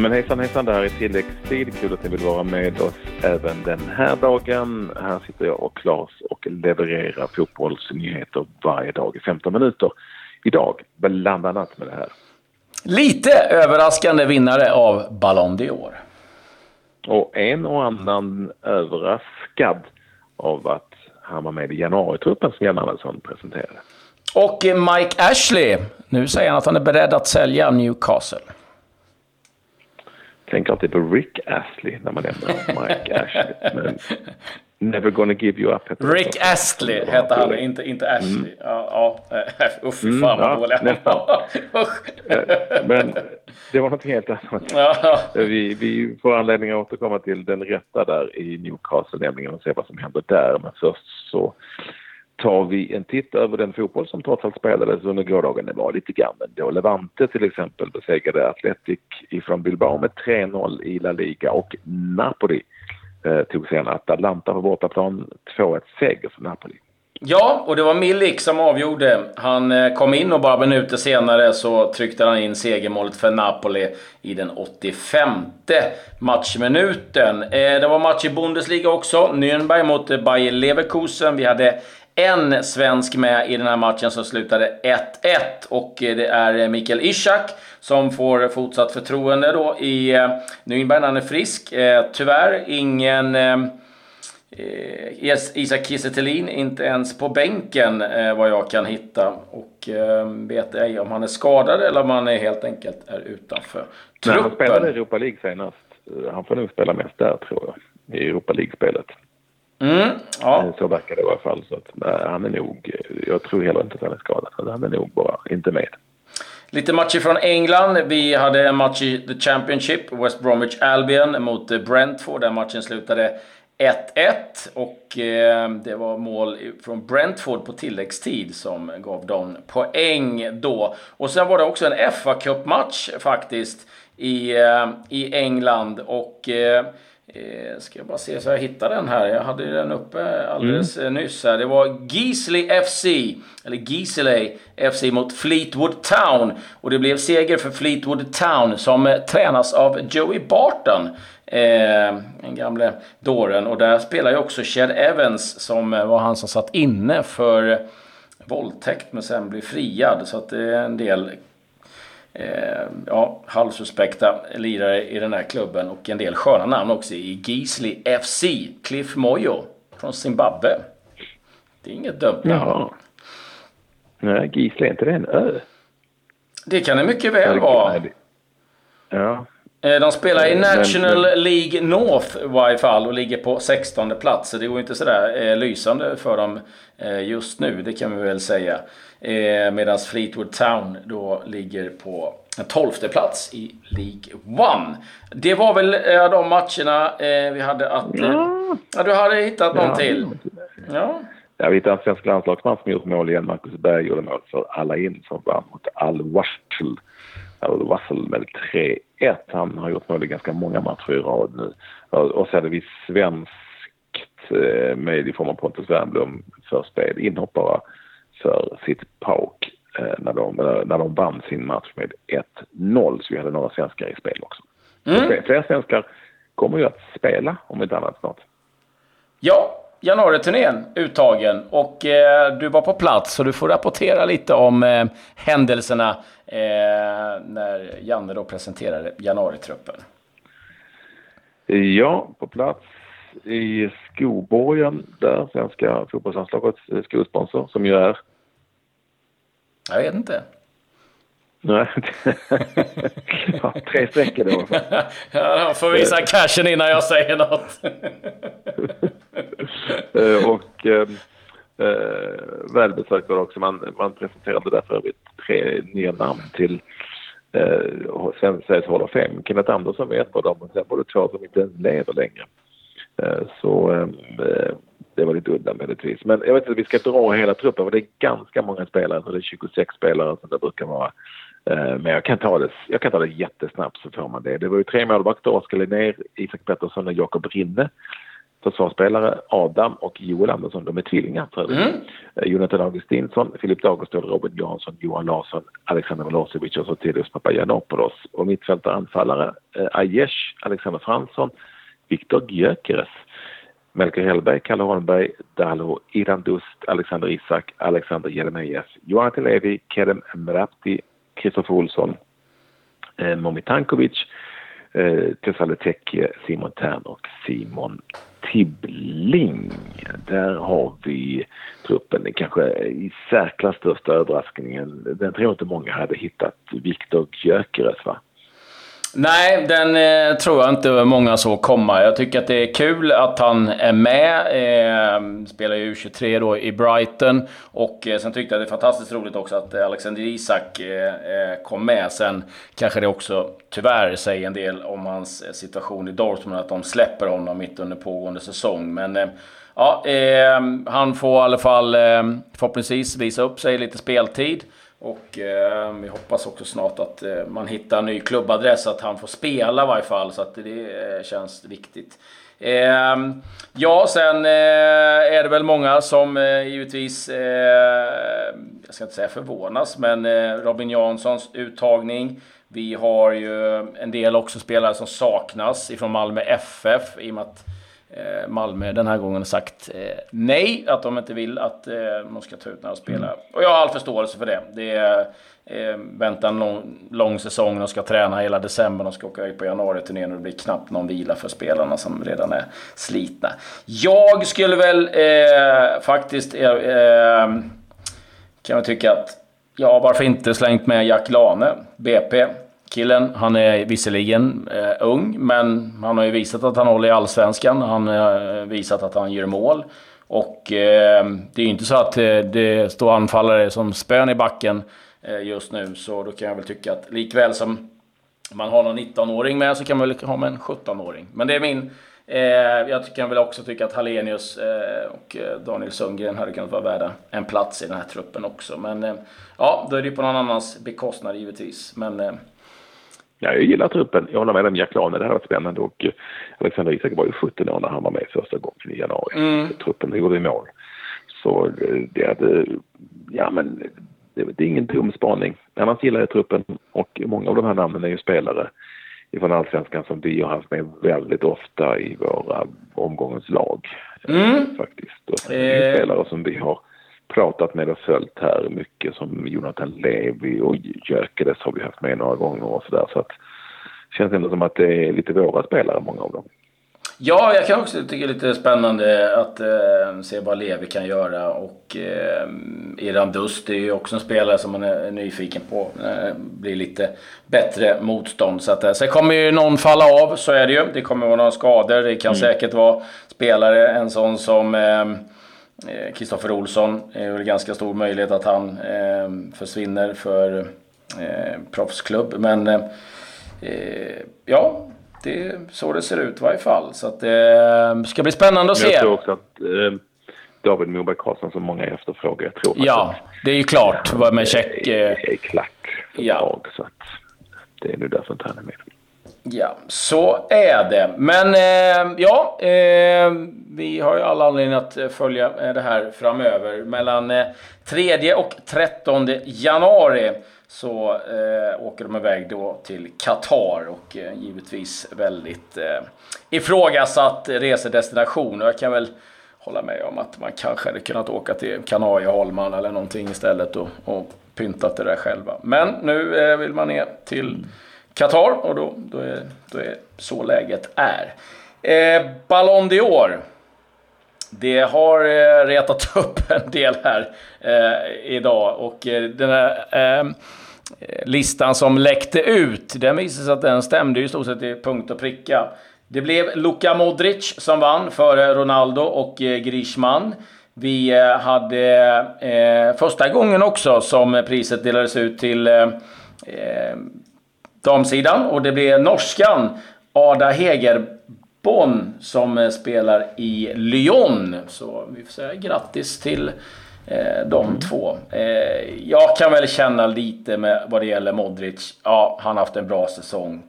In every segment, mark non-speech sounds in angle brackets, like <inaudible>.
Ja, men hejsan hejsan, det här är tilläggstid. Kul att ni vill vara med oss även den här dagen. Här sitter jag och Claes och levererar fotbollsnyheter varje dag i 15 minuter. Idag bland annat med det här. Lite överraskande vinnare av Ballon d'Or. Och en och annan överraskad av att han var med i januaritruppen som Jan Andersson presenterade. Och Mike Ashley. Nu säger han att han är beredd att sälja Newcastle tänker alltid på Rick Astley när man nämner <laughs> Mike Ashley. Men Never gonna give you up. Rick Astley hette han, inte, inte Ashley. Mm. Ja, ja. <laughs> Usch, fy fan vad mm, dåliga nästan. <laughs> Eh, men det var något helt annat. Ja. Vi, vi får anledning att återkomma till den rätta där i Newcastle nämligen och se vad som händer där. Men först så tar vi en titt över den fotboll som trots allt spelades under gårdagen. Det var lite grann då Levante till exempel besegrade Atletic ifrån Bilbao med 3-0 i La Liga och Napoli eh, tog sen Atalanta på bortaplan 2-1 seger för Napoli. Ja, och det var Milik som avgjorde. Han eh, kom in och bara minuter senare så tryckte han in segermålet för Napoli i den 85 matchminuten. Eh, det var match i Bundesliga också. Nürnberg mot eh, Bayer Leverkusen. Vi hade en svensk med i den här matchen som slutade 1-1 och det är Mikael Ishak som får fortsatt förtroende då i eh, Nürnberg när han är frisk. Eh, tyvärr ingen eh, Isak Kiese inte ens på bänken vad jag kan hitta. Och vet ej om han är skadad eller om han är helt enkelt är utanför truppen. Nej, han spelade i Europa League senast. Han får nog spela mest där tror jag, i Europa League-spelet. Mm, ja. Eh, så verkar det i alla fall. Så att, nej, han är nog, jag tror heller inte att han är skadad. Han är nog bara inte med. Lite matcher från England. Vi hade en match i The Championship. West Bromwich Albion mot Brentford. Den matchen slutade 1-1 och eh, det var mål från Brentford på tilläggstid som gav dem poäng då. Och sen var det också en fa Cup-match faktiskt i, eh, i England och eh, Eh, ska jag bara se så jag hittar den här. Jag hade den uppe alldeles mm. nyss här. Det var Gisley FC, eller Gisley FC mot Fleetwood Town. Och det blev seger för Fleetwood Town som eh, tränas av Joey Barton. Eh, den gamle dåren. Och där spelar ju också Chad Evans som eh, var han som satt inne för våldtäkt men sen blev friad. Så att det är en del eh, ja, halvsuspekta lirare i den här klubben och en del sköna namn också i Gisli FC. Cliff Moyo från Zimbabwe. Det är inget dumt namn. Nej, Gisli, är inte det en ö? Det kan det mycket väl vara. Ja. Eh, de spelar i National League North i varje fall och ligger på 16 plats. Så det går inte sådär eh, lysande för dem eh, just nu, det kan vi väl säga. Eh, Medan Fleetwood Town då ligger på en tolfte plats i League One. Det var väl eh, de matcherna eh, vi hade att... Eh, ja. ja. du hade hittat någon ja. till? Ja. Jag vet en svensk landslagsman som gjort mål igen. Marcus Berg gjorde mål för alla in som vann mot Al-Wasl. Al-Wasl med 3-1. Han har gjort mål i ganska många matcher i rad nu. Och så hade vi svenskt eh, med i form av Pontus Wernbloom för spel. Inhoppare för sitt PAOK eh, när, de, när de vann sin match med 1-0. Så vi hade några svenskar i spel också. Mm. Fler svenskar kommer ju att spela om inte annat snart. Ja, januariturnén uttagen och eh, du var på plats så du får rapportera lite om eh, händelserna eh, när Janne då presenterade januaritruppen. Ja, på plats i Skoborgen där svenska fotbollslandslagets skosponsor som ju är jag vet inte. Nej, <laughs> ja, tre sträckor då. <laughs> ja, jag får visa cashen innan jag säger något. <laughs> Eh, och eh, eh, välbesökt var det också. Man, man presenterade där för övrigt tre nya namn till eh, Sveriges Hall of Fame. Kenneth Andersson var ett av dem och sen var det två som inte lever längre. Eh, så eh, det var lite udda möjligtvis. Men jag vet inte, vi ska dra hela truppen för det är ganska många spelare. Så det är 26 spelare som det brukar vara. Eh, men jag kan ta det, jag kan ta det jättesnabbt så får man det. Det var ju tre målvakter, Oskar Linnér, Isak Pettersson och Jakob Rinne. försvarsspelare Adam och Joel Andersson. De är tvillingar för övrigt. Mm. Jonathan Augustinsson, Filip Dagostål, Robin Jansson, Johan Larsson, Alexander Milosevic och Sotirios Papagiannopoulos. Och mittfältare anfallare eh, Aiesh, Alexander Fransson, Viktor Gyökeres, Melker Hellberg, Kalle Holmberg, Dalo Irandust, Alexander Isak, Alexander Jeremejeff, Johan Levi, Kerem Mrapti, Kristoffer Olsson, eh, Momi Tankovic, eh, Tesale Tekke, Simon Tern och Simon Tibbling. Där har vi truppen. Den kanske i särklass största överraskningen. Den tror jag inte många hade hittat. Viktor Gyökeres va? Nej, den eh, tror jag inte många såg komma. Jag tycker att det är kul att han är med. Eh, spelar ju U23 då i Brighton. Och eh, sen tyckte jag det är fantastiskt roligt också att eh, Alexander Isak eh, eh, kom med. Sen kanske det också tyvärr säger en del om hans eh, situation i Dortmund, att de släpper honom mitt under pågående säsong. Men ja, han får i alla fall förhoppningsvis visa upp sig lite speltid. Och eh, vi hoppas också snart att eh, man hittar en ny klubbadress, att han får spela i varje fall. Så att det eh, känns viktigt. Ehm, ja, sen eh, är det väl många som eh, givetvis, eh, jag ska inte säga förvånas, men eh, Robin Janssons uttagning. Vi har ju en del också spelare som saknas ifrån Malmö FF i och med att Malmö den här gången sagt eh, nej, att de inte vill att eh, de ska ta ut några spelare. Mm. Och jag har all förståelse för det. Det är eh, väntar en lång, lång säsong, de ska träna hela december, de ska åka ut på januari-turnén och det blir knappt någon vila för spelarna som redan är slitna. Jag skulle väl eh, faktiskt eh, eh kan jag tycka att, ja varför inte slängt med Jack Lane, BP. Killen, han är visserligen eh, ung, men han har ju visat att han håller i allsvenskan. Han har eh, visat att han gör mål. Och eh, det är ju inte så att eh, det står anfallare som spön i backen eh, just nu. Så då kan jag väl tycka att likväl som man har någon 19-åring med så kan man väl ha med en 17-åring. Men det är min... Eh, jag kan väl också tycka att Hallenius eh, och eh, Daniel Sundgren hade kunnat vara värda en plats i den här truppen också. Men eh, ja, då är det ju på någon annans bekostnad givetvis. Men Ja, jag gillar truppen. Jag håller med om Jack Lane, det här var spännande och eh, Alexander Isak var ju 17 år när han var med första gången i januari. Mm. Truppen gjorde mål. Så eh, det hade, ja men det, det är ingen dum spaning. Annars gillar jag truppen och många av de här namnen är ju spelare ifrån Allsvenskan som vi har haft med väldigt ofta i våra omgångens lag. Mm. Faktiskt. Och eh. spelare som vi har pratat med och följt här mycket som Jonathan Levi och Gyökeres har vi haft med några gånger och sådär. Så att det känns ändå som att det är lite våra spelare, många av dem. Ja, jag kan också tycka det är lite spännande att eh, se vad Levi kan göra. Och eh, Iran Dust är ju också en spelare som man är nyfiken på. Eh, blir lite bättre motstånd. Så att, eh, sen kommer ju någon falla av, så är det ju. Det kommer vara några skador. Det kan mm. säkert vara spelare, en sån som eh, Kristoffer Olsson är väl ganska stor möjlighet att han eh, försvinner för eh, proffsklubb. Men eh, ja, det är så det ser ut i varje fall. Så att det eh, ska bli spännande att se. Jag tror också att eh, David Moberg Karlsson som många efterfrågar. Jag tror ja, det är ju klart. Vad med check... Är, är klart för ja. Dag, så att det är nu därför inte han är med. Ja, så är det. Men eh, ja, eh, vi har ju alla anledning att eh, följa eh, det här framöver. Mellan eh, 3 och 13 januari så eh, åker de iväg då till Qatar och eh, givetvis väldigt eh, ifrågasatt resedestination. Och jag kan väl hålla med om att man kanske hade kunnat åka till Kanarieholmarna eller någonting istället och, och pyntat det där själva. Men nu eh, vill man ner till Qatar och då, då, är, då är så läget är. Eh, Ballon d'Or. Det har eh, retat <laughs> upp en del här eh, idag och eh, den här eh, listan som läckte ut, den visade sig att den stämde i stort sett i punkt och pricka. Det blev Luka Modric som vann före Ronaldo och eh, Griezmann. Vi eh, hade eh, första gången också som priset delades ut till eh, eh damsidan. Och det blir norskan Ada Hegerborn som eh, spelar i Lyon. Så vi får säga grattis till eh, de mm. två. Eh, jag kan väl känna lite med vad det gäller Modric. Ja, han har haft en bra säsong.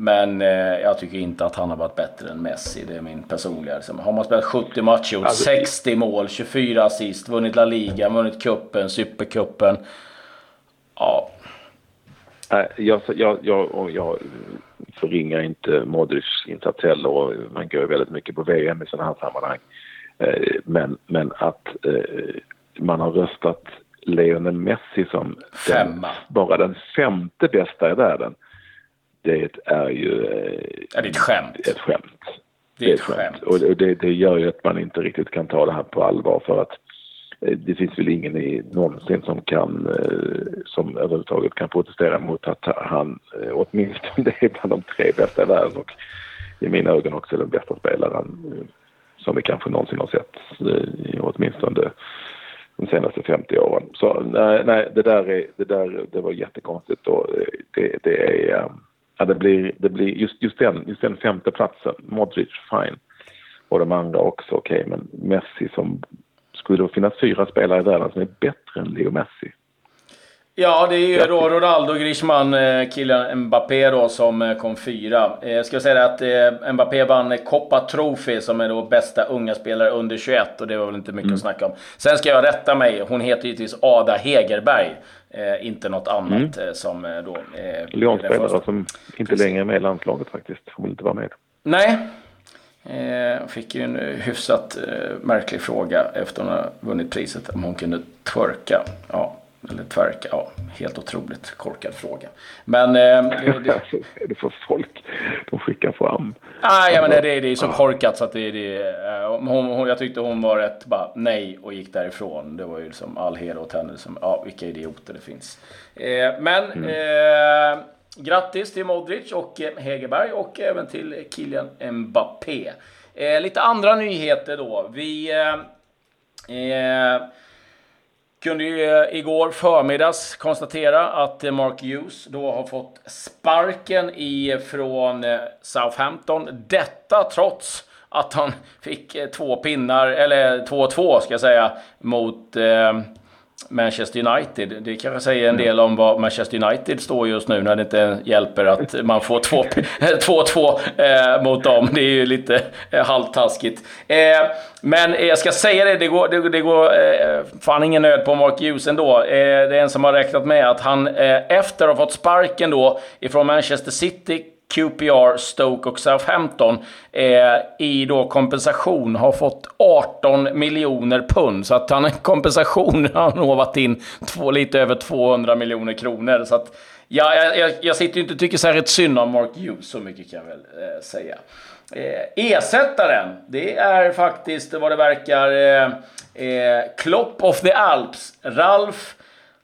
Men eh, jag tycker inte att han har varit bättre än Messi. Det är min personliga. Liksom. Har man spelat 70 matcher, gjort alltså, 60 mål, 24 assist, vunnit La Liga, vunnit cupen, supercupen. Ja. Jag, jag, jag, jag förringar inte Modrics insats heller och man går väldigt mycket på VM i sådana här sammanhang. Eh, men, men att eh, man har röstat Lionel Messi som den, bara den femte bästa i världen det är ju... Eh, ja, det är ett skämt. Ett skämt. Det är ett skämt. Och det, det gör ju att man inte riktigt kan ta det här på allvar för att eh, Eh, det finns väl ingen i, någonsin som kan, eh, som överhuvudtaget kan protestera mot att han eh, åtminstone <laughs> är bland de tre bästa i världen och i mina ögon också den bästa spelaren som vi kanske någonsin har sett, åtminstone de senaste 50 åren. Så nej, nej det där, är, det där det var jättekonstigt och det, det är Ja, det blir, det blir just, just, den, just den femte platsen. Modric, fine. Och de andra också, okej. Okay. Men Messi som... Skulle det finnas fyra spelare i världen som är bättre än Leo Messi? Ja, det är ju då Ronaldo, Griezmann, eh, killen Mbappé då som eh, kom fyra. Jag ska säga att eh, Mbappé vann Coppa Trophy som är då bästa unga spelare under 21 och det var väl inte mycket mm. att snacka om. Sen ska jag rätta mig, hon heter givetvis Ada Hegerberg. Eh, inte något annat mm. som då... Eh, Lyonspelare som inte längre är med i landslaget faktiskt. Hon vill inte vara med. Nej. Eh, fick ju en hyfsat eh, märklig fråga efter hon har vunnit priset om hon kunde twerka. Ja, eller tvärka, ja, helt otroligt korkad fråga. Men... Eh, det, det... <laughs> för folk de skickar fram? Ah, ja, men det, det är så korkat så att det, det eh, hon, hon, Jag tyckte hon var rätt bara nej och gick därifrån. Det var ju liksom all heder åt henne. Som, ja, vilka idioter det finns. Eh, men mm. eh, grattis till Modric och eh, Hegerberg och även till Kylian Mbappé. Eh, lite andra nyheter då. Vi... Eh, eh kunde ju eh, igår förmiddags konstatera att Mark Hughes då har fått sparken ifrån Southampton. Detta trots att han fick två pinnar, eller 2-2 ska jag säga, mot eh, Manchester United. Det kanske säger en mm. del om vad Manchester United står just nu när det inte hjälper att man får 2-2 <laughs> eh, mot dem. Det är ju lite eh, halvtaskigt. Eh, men jag ska säga det, det går, det, det går eh, fan ingen nöd på Mark Hughes ändå. Eh, det är en som har räknat med att han eh, efter att ha fått sparken då ifrån Manchester City QPR, Stoke och Southampton eh, i då kompensation har fått 18 miljoner pund. Så att han en <laughs> kompensation har lovat in två, lite över 200 miljoner kronor. Så att, ja, jag, jag sitter ju inte och tycker särskilt synd om Mark Hughes, så mycket kan jag väl eh, säga. Eh, ersättaren, det är faktiskt vad det verkar eh, eh Klopp of the Alps, Ralf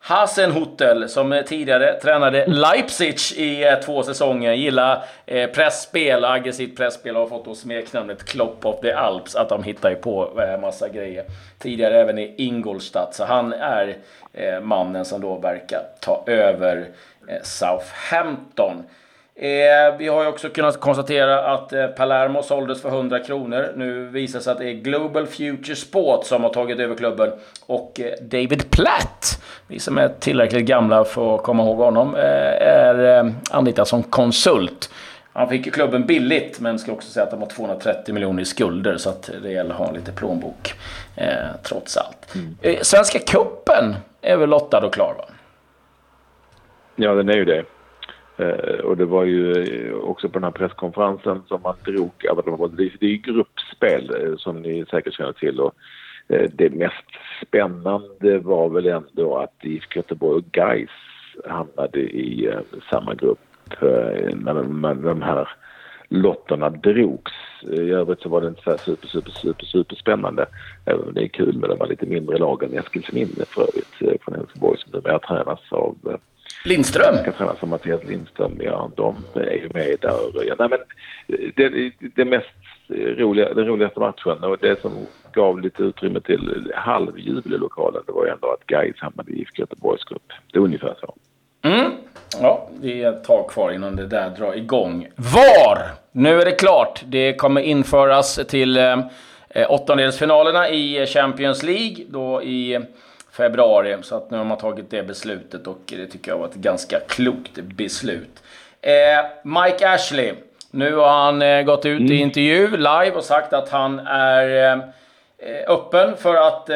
Hasenhutel som tidigare tränade Leipzig i eh, två säsonger. Gillar eh, pressspel, aggressivt pressspel och har fått då smeknamnet Klopp of the Alps. Att de hittar ju på eh, massa grejer. Tidigare även i Ingolstadt. Så han är eh, mannen som då verkar ta över eh, Southampton. Eh, vi har ju också kunnat konstatera att eh, Palermo såldes för 100 kronor. Nu visar det sig att det är Global Future Sport som har tagit över klubben. Och eh, David Platt, vi som är tillräckligt gamla för att komma ihåg honom, eh, är eh, anlitad som konsult. Han fick ju klubben billigt, men ska också säga att de har 230 miljoner i skulder. Så att det gäller att ha lite plånbok, eh, trots allt. Mm. Eh, Svenska Kuppen är väl lottad och klar, va? Ja, den är ju det. Eh, och det var ju eh, också på den här presskonferensen som man drog, det är ju gruppspel eh, som ni säkert känner till och det mest spännande var väl ändå att IFK Göteborg och Gais hamnade i samma grupp när de, de här lotterna drogs. I övrigt så var det inte så super, super, super, super spännande. Även om det är kul med de lite mindre lagen. Eskilsminne för övrigt från Helsingborg som numera tränas av Lindström? Ska tränas som Mattias Lindström, ja. De är ju med där. Ja, nej, men det, det mest roliga, den roligaste matchen och det som gav lite utrymme till halvjubel i lokalen, det var ju ändå att Gais hamnade i IFK Göteborgs grupp. Det är ungefär så. Mm. Ja, det är ett tag kvar innan det där drar igång. VAR! Nu är det klart. Det kommer införas till eh, åttondelsfinalerna i Champions League. Då i februari. Så att nu har man tagit det beslutet och det tycker jag var ett ganska klokt beslut. Mike Ashley. Nu har han gått ut mm. i intervju live och sagt att han är öppen för att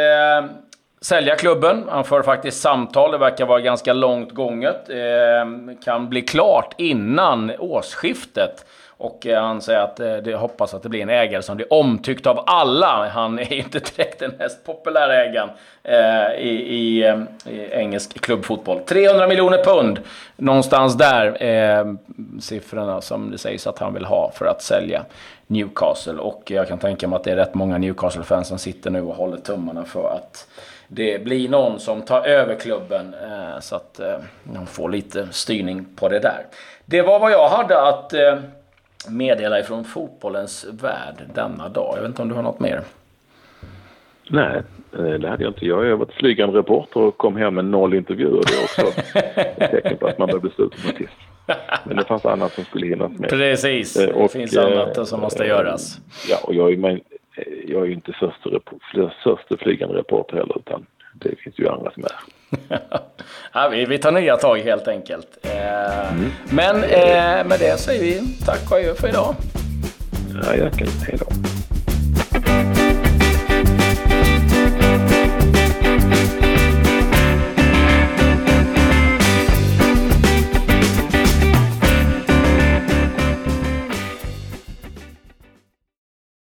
sälja klubben. Han för faktiskt samtal, det verkar vara ganska långt gånget. Eh, kan bli klart innan årsskiftet. Och eh, han säger att eh, det hoppas att det blir en ägare som blir omtyckt av alla. Han är ju inte direkt den mest populära ägaren eh, i, i, eh, i, engelsk klubbfotboll. 300 miljoner pund, någonstans där, eh, siffrorna som det sägs att han vill ha för att sälja Newcastle. Och jag kan tänka mig att det är rätt många Newcastle-fans som sitter nu och håller tummarna för att det blir någon som tar över klubben eh, så att eh, de får lite styrning på det där. Det var vad jag hade att eh, meddela ifrån fotbollens värld denna dag. Jag vet inte om du har något mer? Nej, det hade jag inte. Jag har varit flygande reporter och kom hem med noll intervjuer. Det är också ett tecken på att man bör besluta sig till. Men det fanns annat som skulle hinnas med. Precis, och, det finns annat som måste göras. Ja, och jag är jag är ju inte första, första flygande reporter heller utan det finns ju andra som är. <laughs> ja, vi, vi tar nya tag helt enkelt. Eh, mm. Men eh, med det säger vi tack och adjö för idag. Ja, jag kan. Hej då.